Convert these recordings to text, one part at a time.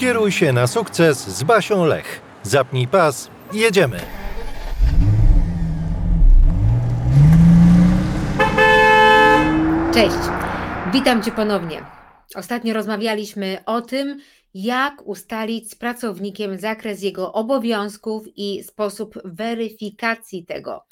Kieruj się na sukces z Basią Lech. Zapnij pas, jedziemy. Cześć, witam Cię ponownie. Ostatnio rozmawialiśmy o tym, jak ustalić z pracownikiem zakres jego obowiązków i sposób weryfikacji tego,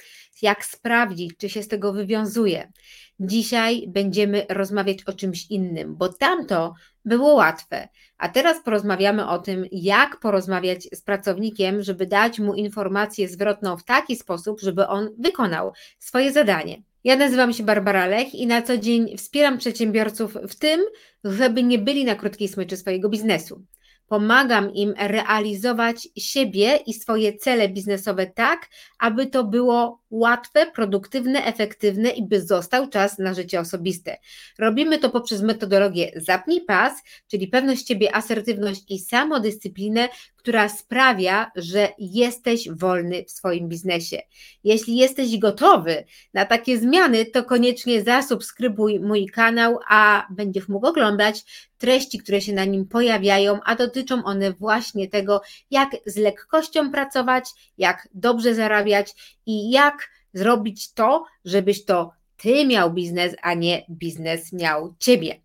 jak sprawdzić, czy się z tego wywiązuje. Dzisiaj będziemy rozmawiać o czymś innym, bo tamto było łatwe, a teraz porozmawiamy o tym, jak porozmawiać z pracownikiem, żeby dać mu informację zwrotną w taki sposób, żeby on wykonał swoje zadanie. Ja nazywam się Barbara Lech i na co dzień wspieram przedsiębiorców w tym, żeby nie byli na krótkiej smyczy swojego biznesu. Pomagam im realizować siebie i swoje cele biznesowe tak, aby to było łatwe, produktywne, efektywne i by został czas na życie osobiste. Robimy to poprzez metodologię Zapnij Pas, czyli pewność siebie, asertywność i samodyscyplinę, która sprawia, że jesteś wolny w swoim biznesie. Jeśli jesteś gotowy na takie zmiany, to koniecznie zasubskrybuj mój kanał, a będziesz mógł oglądać treści, które się na nim pojawiają, a dotyczą one właśnie tego, jak z lekkością pracować, jak dobrze zarabiać i jak zrobić to, żebyś to ty miał biznes, a nie biznes miał ciebie.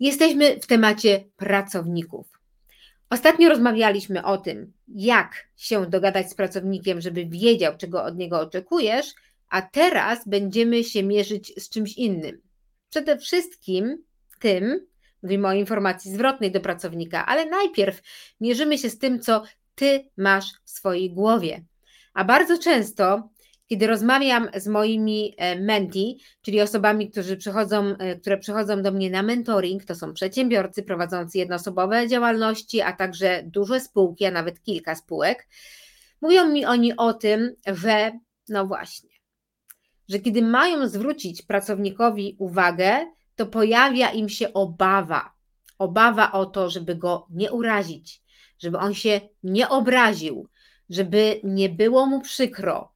Jesteśmy w temacie pracowników. Ostatnio rozmawialiśmy o tym, jak się dogadać z pracownikiem, żeby wiedział, czego od niego oczekujesz, a teraz będziemy się mierzyć z czymś innym. Przede wszystkim tym, mówimy o informacji zwrotnej do pracownika, ale najpierw mierzymy się z tym, co ty masz w swojej głowie. A bardzo często kiedy rozmawiam z moimi e, menti, czyli osobami, którzy przychodzą, e, które przychodzą do mnie na mentoring, to są przedsiębiorcy prowadzący jednoosobowe działalności, a także duże spółki, a nawet kilka spółek, mówią mi oni o tym, że no właśnie, że kiedy mają zwrócić pracownikowi uwagę, to pojawia im się obawa. Obawa o to, żeby go nie urazić, żeby on się nie obraził, żeby nie było mu przykro,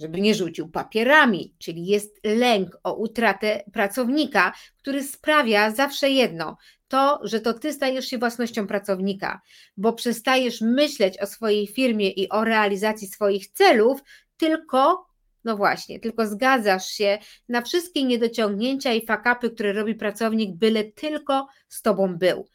żeby nie rzucił papierami, czyli jest lęk o utratę pracownika, który sprawia zawsze jedno: to, że to ty stajesz się własnością pracownika, bo przestajesz myśleć o swojej firmie i o realizacji swoich celów, tylko no właśnie, tylko zgadzasz się na wszystkie niedociągnięcia i fakapy, które robi pracownik, byle tylko z tobą był.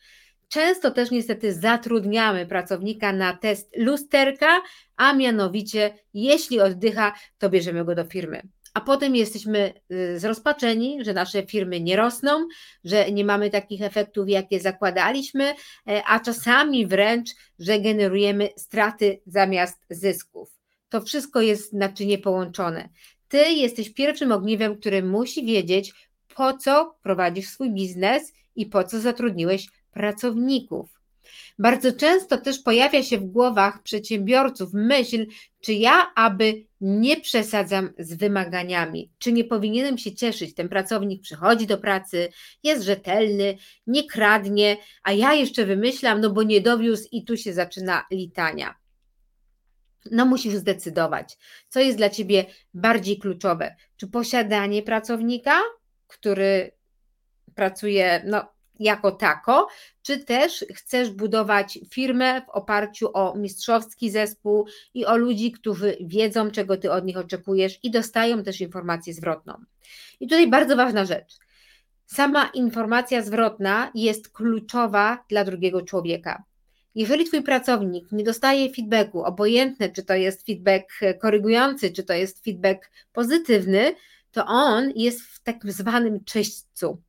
Często też niestety zatrudniamy pracownika na test lusterka, a mianowicie jeśli oddycha, to bierzemy go do firmy. A potem jesteśmy y, zrozpaczeni, że nasze firmy nie rosną, że nie mamy takich efektów, jakie zakładaliśmy, e, a czasami wręcz, że generujemy straty zamiast zysków. To wszystko jest naczynie połączone. Ty jesteś pierwszym ogniwem, który musi wiedzieć, po co prowadzisz swój biznes i po co zatrudniłeś pracowników. Bardzo często też pojawia się w głowach przedsiębiorców myśl, czy ja, aby nie przesadzam z wymaganiami, czy nie powinienem się cieszyć. Ten pracownik przychodzi do pracy, jest rzetelny, nie kradnie, a ja jeszcze wymyślam, no bo nie dowiózł i tu się zaczyna litania. No, musisz zdecydować, co jest dla ciebie bardziej kluczowe. Czy posiadanie pracownika, który pracuje no, jako tako, czy też chcesz budować firmę w oparciu o mistrzowski zespół i o ludzi, którzy wiedzą, czego ty od nich oczekujesz i dostają też informację zwrotną. I tutaj bardzo ważna rzecz. Sama informacja zwrotna jest kluczowa dla drugiego człowieka. Jeżeli Twój pracownik nie dostaje feedbacku, obojętne czy to jest feedback korygujący, czy to jest feedback pozytywny, to on jest w tak zwanym czyśćcu.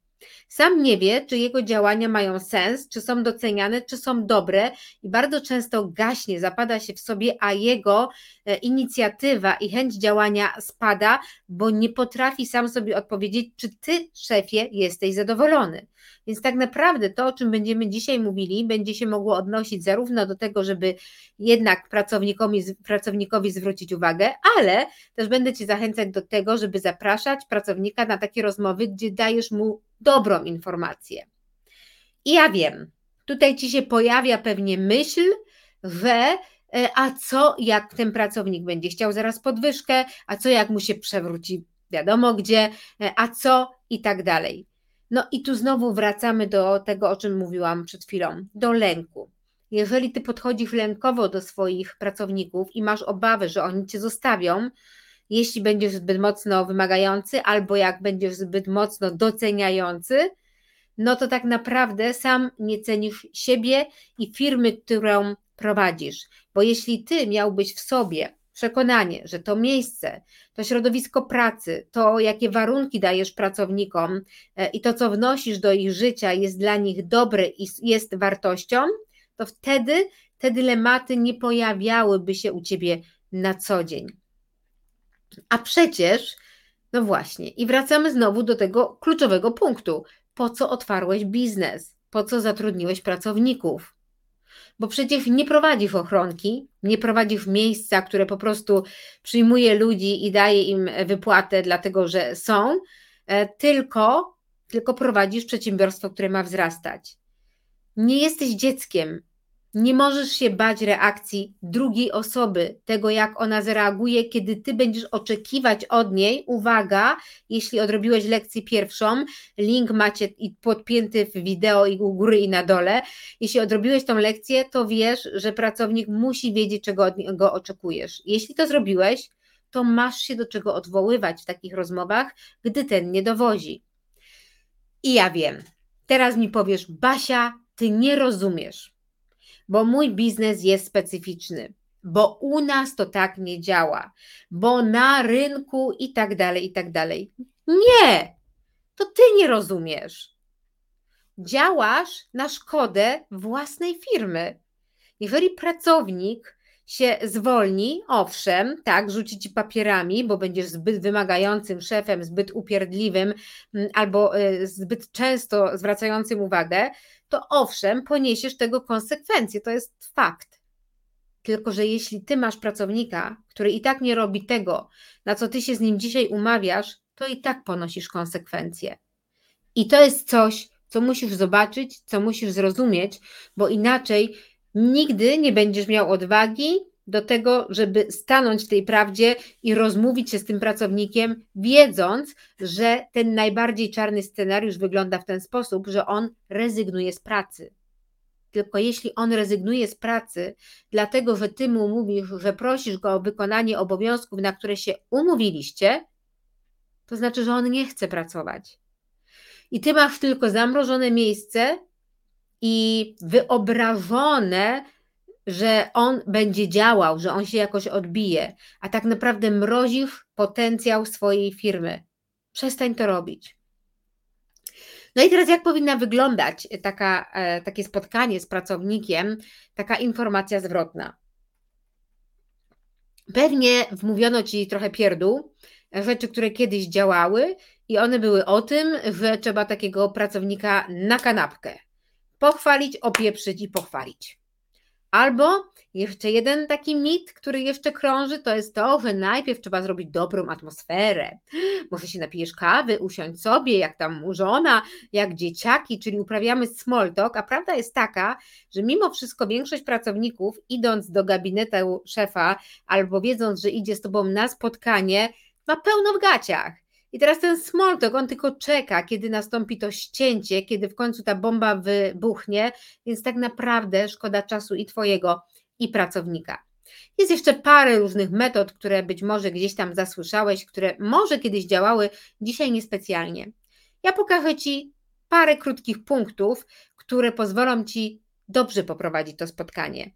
Sam nie wie, czy jego działania mają sens, czy są doceniane, czy są dobre i bardzo często gaśnie, zapada się w sobie, a jego e, inicjatywa i chęć działania spada, bo nie potrafi sam sobie odpowiedzieć, czy ty, szefie, jesteś zadowolony. Więc tak naprawdę to, o czym będziemy dzisiaj mówili, będzie się mogło odnosić zarówno do tego, żeby jednak pracownikowi, pracownikowi zwrócić uwagę, ale też będę Cię zachęcać do tego, żeby zapraszać pracownika na takie rozmowy, gdzie dajesz mu informację. I ja wiem, tutaj Ci się pojawia pewnie myśl, że e, a co jak ten pracownik będzie chciał zaraz podwyżkę, a co jak mu się przewróci wiadomo gdzie, e, a co i tak dalej. No i tu znowu wracamy do tego, o czym mówiłam przed chwilą, do lęku. jeżeli ty podchodzisz lękowo do swoich pracowników i masz obawy, że oni cię zostawią, jeśli będziesz zbyt mocno wymagający, albo jak będziesz zbyt mocno doceniający, no to tak naprawdę sam nie cenisz siebie i firmy, którą prowadzisz. Bo jeśli ty miałbyś w sobie przekonanie, że to miejsce, to środowisko pracy, to jakie warunki dajesz pracownikom e, i to, co wnosisz do ich życia, jest dla nich dobre i jest wartością, to wtedy te dylematy nie pojawiałyby się u ciebie na co dzień. A przecież, no właśnie, i wracamy znowu do tego kluczowego punktu. Po co otwarłeś biznes? Po co zatrudniłeś pracowników? Bo przecież nie prowadzisz ochronki, nie prowadzisz miejsca, które po prostu przyjmuje ludzi i daje im wypłatę, dlatego że są, e, tylko, tylko prowadzisz przedsiębiorstwo, które ma wzrastać. Nie jesteś dzieckiem, nie możesz się bać reakcji drugiej osoby, tego jak ona zareaguje, kiedy ty będziesz oczekiwać od niej, uwaga, jeśli odrobiłeś lekcję pierwszą, link macie podpięty w wideo i u góry i na dole. Jeśli odrobiłeś tą lekcję, to wiesz, że pracownik musi wiedzieć, czego od niego oczekujesz. Jeśli to zrobiłeś, to masz się do czego odwoływać w takich rozmowach, gdy ten nie dowozi. I ja wiem, teraz mi powiesz, Basia, ty nie rozumiesz bo mój biznes jest specyficzny, bo u nas to tak nie działa, bo na rynku i tak dalej, i tak dalej. Nie, to ty nie rozumiesz. Działasz na szkodę własnej firmy. Jeżeli pracownik się zwolni, owszem, tak, rzuci ci papierami, bo będziesz zbyt wymagającym szefem, zbyt upierdliwym mm, albo y, zbyt często zwracającym uwagę, to owszem, poniesiesz tego konsekwencje, to jest fakt. Tylko, że jeśli ty masz pracownika, który i tak nie robi tego, na co ty się z nim dzisiaj umawiasz, to i tak ponosisz konsekwencje. I to jest coś, co musisz zobaczyć, co musisz zrozumieć, bo inaczej nigdy nie będziesz miał odwagi do tego, żeby stanąć w tej prawdzie i rozmówić się z tym pracownikiem, wiedząc, że ten najbardziej czarny scenariusz wygląda w ten sposób, że on rezygnuje z pracy. Tylko jeśli on rezygnuje z pracy, dlatego że ty mu mówisz, że prosisz go o wykonanie obowiązków, na które się umówiliście, to znaczy, że on nie chce pracować. I ty masz tylko zamrożone miejsce i wyobrażone że on będzie działał, że on się jakoś odbije, a tak naprawdę mrozisz potencjał swojej firmy. Przestań to robić. No i teraz jak powinna wyglądać taka, e, takie spotkanie z pracownikiem, taka informacja zwrotna? Pewnie wmówiono ci trochę pierdół, rzeczy, które kiedyś działały i one były o tym, że trzeba takiego pracownika na kanapkę pochwalić, opieprzyć i pochwalić. Albo jeszcze jeden taki mit, który jeszcze krąży, to jest to, że najpierw trzeba zrobić dobrą atmosferę. Może się napijesz kawy, usiądź sobie, jak tam żona, jak dzieciaki, czyli uprawiamy small talk, a prawda jest taka, że mimo wszystko większość pracowników idąc do gabinetu szefa albo wiedząc, że idzie z tobą na spotkanie, ma pełno w gaciach. I teraz ten small talk, on tylko czeka, kiedy nastąpi to ścięcie, kiedy w końcu ta bomba wybuchnie, więc tak naprawdę szkoda czasu i Twojego, i pracownika. Jest jeszcze parę różnych metod, które być może gdzieś tam zasłyszałeś, które może kiedyś działały, dzisiaj niespecjalnie. Ja pokażę Ci parę krótkich punktów, które pozwolą Ci dobrze poprowadzić to spotkanie.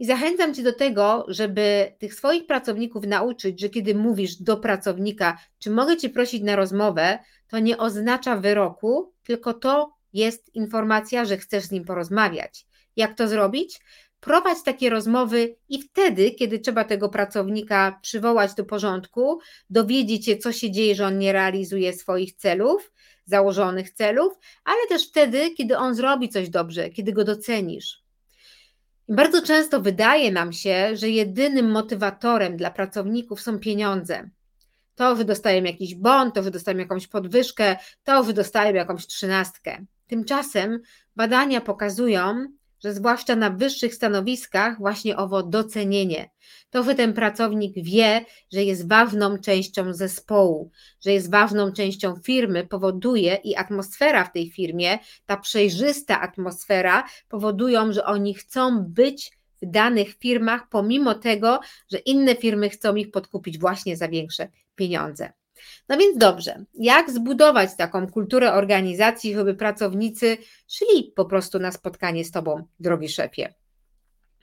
I zachęcam Cię do tego, żeby tych swoich pracowników nauczyć, że kiedy mówisz do pracownika, czy mogę Cię prosić na rozmowę, to nie oznacza wyroku, tylko to jest informacja, że chcesz z nim porozmawiać. Jak to zrobić? Prowadź takie rozmowy i wtedy, kiedy trzeba tego pracownika przywołać do porządku, dowiedzieć się, co się dzieje, że on nie realizuje swoich celów, założonych celów, ale też wtedy, kiedy on zrobi coś dobrze, kiedy go docenisz. Bardzo często wydaje nam się, że jedynym motywatorem dla pracowników są pieniądze. To, że dostają jakiś bon, to, że dostają jakąś podwyżkę, to, że dostają jakąś trzynastkę. Tymczasem badania pokazują, że zwłaszcza na wyższych stanowiskach właśnie owo docenienie. To, że ten pracownik wie, że jest ważną częścią zespołu, że jest ważną częścią firmy, powoduje i atmosfera w tej firmie, ta przejrzysta atmosfera, powodują, że oni chcą być w danych firmach, pomimo tego, że inne firmy chcą ich podkupić właśnie za większe pieniądze. No więc dobrze, jak zbudować taką kulturę organizacji, żeby pracownicy szli po prostu na spotkanie z Tobą, drogi szefie?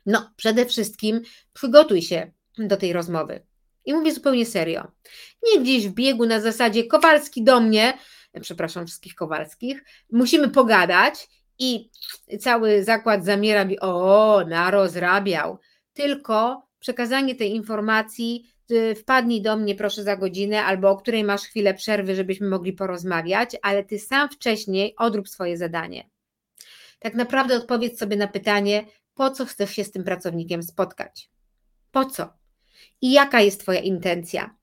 No, przede wszystkim przygotuj się do tej rozmowy. I mówię zupełnie serio. Nie gdzieś w biegu na zasadzie Kowalski do mnie, przepraszam wszystkich Kowalskich, musimy pogadać i cały zakład zamiera mi, o, narozrabiał. Tylko przekazanie tej informacji wpadnij do mnie proszę za godzinę, albo o której masz chwilę przerwy, żebyśmy mogli porozmawiać, ale ty sam wcześniej odrób swoje zadanie. Tak naprawdę odpowiedz sobie na pytanie, po co chcesz się z tym pracownikiem spotkać? Po co? I jaka jest Twoja intencja?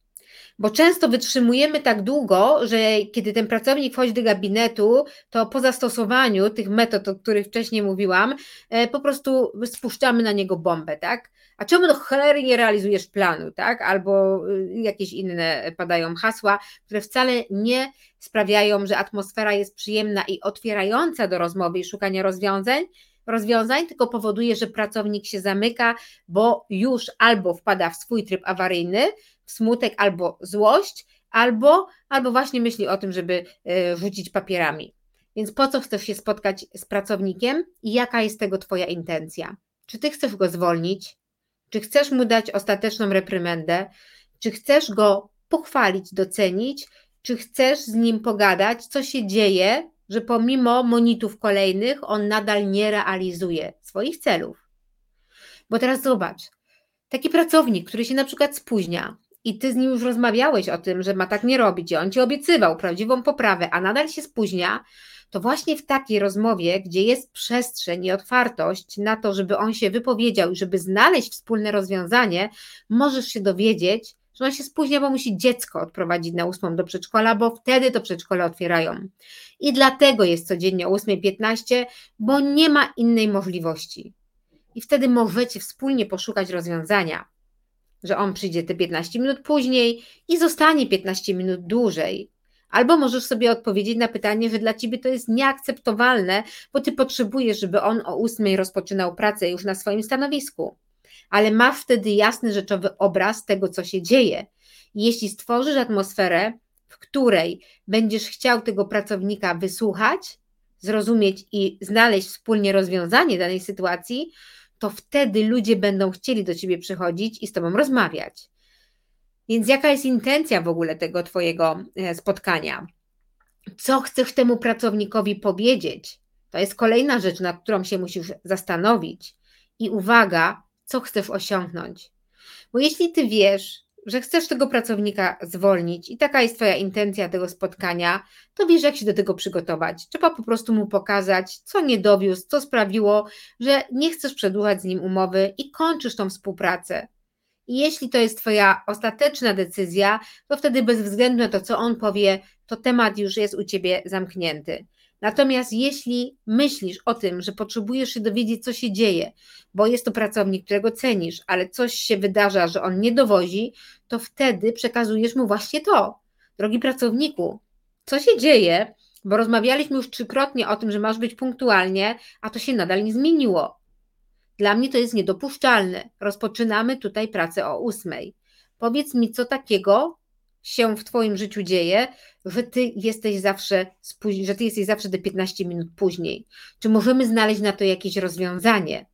Bo często wytrzymujemy tak długo, że kiedy ten pracownik wchodzi do gabinetu, to po zastosowaniu tych metod, o których wcześniej mówiłam, e, po prostu spuszczamy na niego bombę, tak? A czemu do cholery nie realizujesz planu, tak? Albo y, jakieś inne padają hasła, które wcale nie sprawiają, że atmosfera jest przyjemna i otwierająca do rozmowy i szukania rozwiązań, rozwiązań, tylko powoduje, że pracownik się zamyka, bo już albo wpada w swój tryb awaryjny, w smutek albo złość, albo, albo właśnie myśli o tym, żeby y, rzucić papierami. Więc po co chcesz się spotkać z pracownikiem i jaka jest tego Twoja intencja? Czy Ty chcesz go zwolnić? Czy chcesz mu dać ostateczną reprymendę? Czy chcesz go pochwalić, docenić? Czy chcesz z nim pogadać, co się dzieje, że pomimo monitów kolejnych on nadal nie realizuje swoich celów? Bo teraz zobacz, taki pracownik, który się na przykład spóźnia, i ty z nim już rozmawiałeś o tym, że ma tak nie robić, i on ci obiecywał prawdziwą poprawę, a nadal się spóźnia, to właśnie w takiej rozmowie, gdzie jest przestrzeń i otwartość na to, żeby on się wypowiedział i żeby znaleźć wspólne rozwiązanie, możesz się dowiedzieć, że on się spóźnia, bo musi dziecko odprowadzić na ósmą do przedszkola, bo wtedy to przedszkole otwierają. I dlatego jest codziennie o 8.15, bo nie ma innej możliwości. I wtedy możecie wspólnie poszukać rozwiązania, że on przyjdzie te 15 minut później i zostanie 15 minut dłużej, Albo możesz sobie odpowiedzieć na pytanie, że dla ciebie to jest nieakceptowalne, bo ty potrzebujesz, żeby on o ósmej rozpoczynał pracę już na swoim stanowisku. Ale masz wtedy jasny, rzeczowy obraz tego, co się dzieje. Jeśli stworzysz atmosferę, w której będziesz chciał tego pracownika wysłuchać, zrozumieć i znaleźć wspólnie rozwiązanie danej sytuacji, to wtedy ludzie będą chcieli do ciebie przychodzić i z tobą rozmawiać. Więc jaka jest intencja w ogóle tego Twojego e, spotkania? Co chcesz temu pracownikowi powiedzieć? To jest kolejna rzecz, nad którą się musisz zastanowić. I uwaga, co chcesz osiągnąć. Bo jeśli Ty wiesz, że chcesz tego pracownika zwolnić i taka jest Twoja intencja tego spotkania, to wiesz, jak się do tego przygotować. Trzeba po prostu mu pokazać, co nie dowiózł, co sprawiło, że nie chcesz przedłużać z nim umowy i kończysz tą współpracę. I jeśli to jest Twoja ostateczna decyzja, to wtedy bez względu na to, co on powie, to temat już jest u Ciebie zamknięty. Natomiast jeśli myślisz o tym, że potrzebujesz się dowiedzieć, co się dzieje, bo jest to pracownik, którego cenisz, ale coś się wydarza, że on nie dowozi, to wtedy przekazujesz mu właśnie to. Drogi pracowniku, co się dzieje? Bo rozmawialiśmy już trzykrotnie o tym, że masz być punktualnie, a to się nadal nie zmieniło. Dla mnie to jest niedopuszczalne. Rozpoczynamy tutaj pracę o ósmej. Powiedz mi, co takiego się w Twoim życiu dzieje, że Ty jesteś zawsze, że Ty jesteś zawsze te 15 minut później. Czy możemy znaleźć na to jakieś rozwiązanie?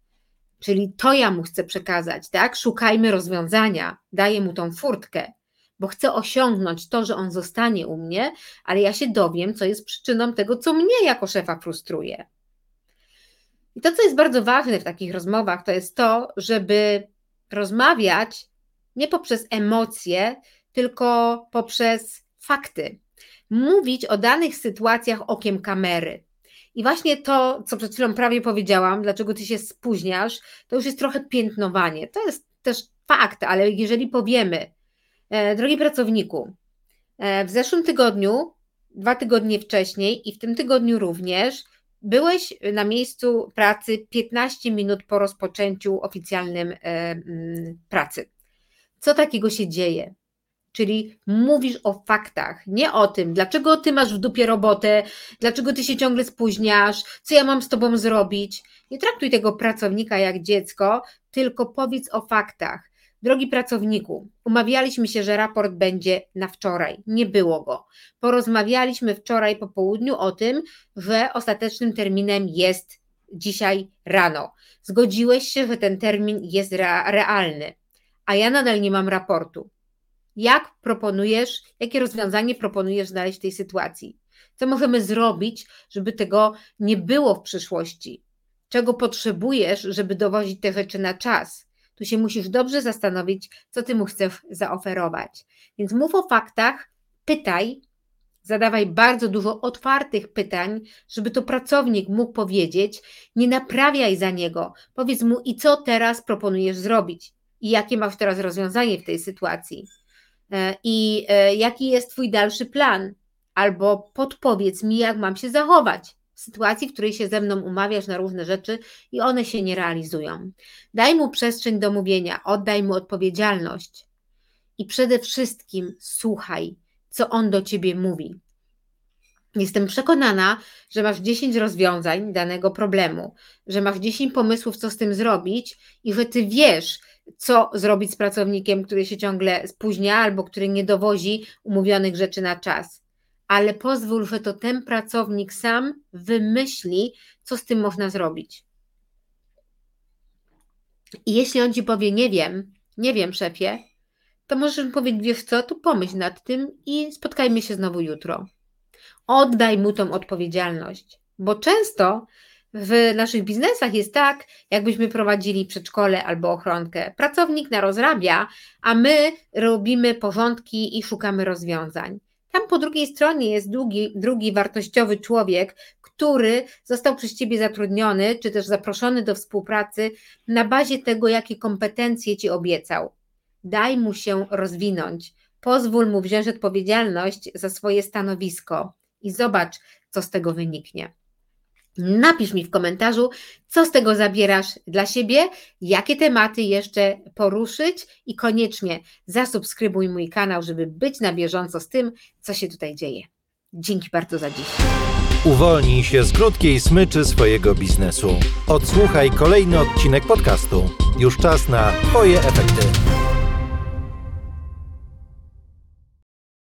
Czyli to ja mu chcę przekazać, tak? Szukajmy rozwiązania, daję mu tą furtkę, bo chcę osiągnąć to, że on zostanie u mnie, ale ja się dowiem, co jest przyczyną tego, co mnie jako szefa frustruje. I to, co jest bardzo ważne w takich rozmowach, to jest to, żeby rozmawiać nie poprzez emocje, tylko poprzez fakty. Mówić o danych sytuacjach okiem kamery. I właśnie to, co przed chwilą prawie powiedziałam, dlaczego ty się spóźniasz, to już jest trochę piętnowanie. To jest też fakt, ale jeżeli powiemy, e, drogi pracowniku, e, w zeszłym tygodniu, dwa tygodnie wcześniej i w tym tygodniu również, Byłeś na miejscu pracy 15 minut po rozpoczęciu oficjalnym e, pracy. Co takiego się dzieje? Czyli mówisz o faktach, nie o tym, dlaczego ty masz w dupie robotę, dlaczego ty się ciągle spóźniasz, co ja mam z tobą zrobić. Nie traktuj tego pracownika jak dziecko, tylko powiedz o faktach. Drogi pracowniku, umawialiśmy się, że raport będzie na wczoraj. Nie było go. Porozmawialiśmy wczoraj po południu o tym, że ostatecznym terminem jest dzisiaj rano. Zgodziłeś się, że ten termin jest realny, a ja nadal nie mam raportu. Jak proponujesz, jakie rozwiązanie proponujesz znaleźć w tej sytuacji? Co możemy zrobić, żeby tego nie było w przyszłości? Czego potrzebujesz, żeby dowozić te rzeczy na czas? Tu się musisz dobrze zastanowić, co ty mu chcesz zaoferować. Więc mów o faktach, pytaj, zadawaj bardzo dużo otwartych pytań, żeby to pracownik mógł powiedzieć, nie naprawiaj za niego. Powiedz mu, i co teraz proponujesz zrobić? I jakie masz teraz rozwiązanie w tej sytuacji? E, I e, jaki jest Twój dalszy plan? Albo podpowiedz mi, jak mam się zachować w sytuacji, w której się ze mną umawiasz na różne rzeczy i one się nie realizują. Daj mu przestrzeń do mówienia, oddaj mu odpowiedzialność i przede wszystkim słuchaj, co on do ciebie mówi. Jestem przekonana, że masz 10 rozwiązań danego problemu, że masz 10 pomysłów, co z tym zrobić i że ty wiesz, co zrobić z pracownikiem, który się ciągle spóźnia albo który nie dowozi umówionych rzeczy na czas. Ale pozwól, że to ten pracownik sam wymyśli, co z tym można zrobić. I jeśli on ci powie, nie wiem, nie wiem, szefie, to możesz powiedzieć, wiesz co, tu pomyśl nad tym i spotkajmy się znowu jutro. Oddaj mu tą odpowiedzialność, bo często w naszych biznesach jest tak, jakbyśmy prowadzili przedszkole albo ochronkę. Pracownik narozrabia, a my robimy porządki i szukamy rozwiązań. Tam po drugiej stronie jest drugi, drugi wartościowy człowiek, który został przez Ciebie zatrudniony, czy też zaproszony do współpracy na bazie tego, jakie kompetencje Ci obiecał. Daj mu się rozwinąć, pozwól mu wziąć odpowiedzialność za swoje stanowisko i zobacz, co z tego wyniknie. Napisz mi w komentarzu, co z tego zabierasz dla siebie, jakie tematy jeszcze poruszyć i koniecznie zasubskrybuj mój kanał, żeby być na bieżąco z tym, co się tutaj dzieje. Dzięki bardzo za dziś. Uwolnij się z krótkiej smyczy swojego biznesu. Odsłuchaj kolejny odcinek podcastu. Już czas na Twoje efekty.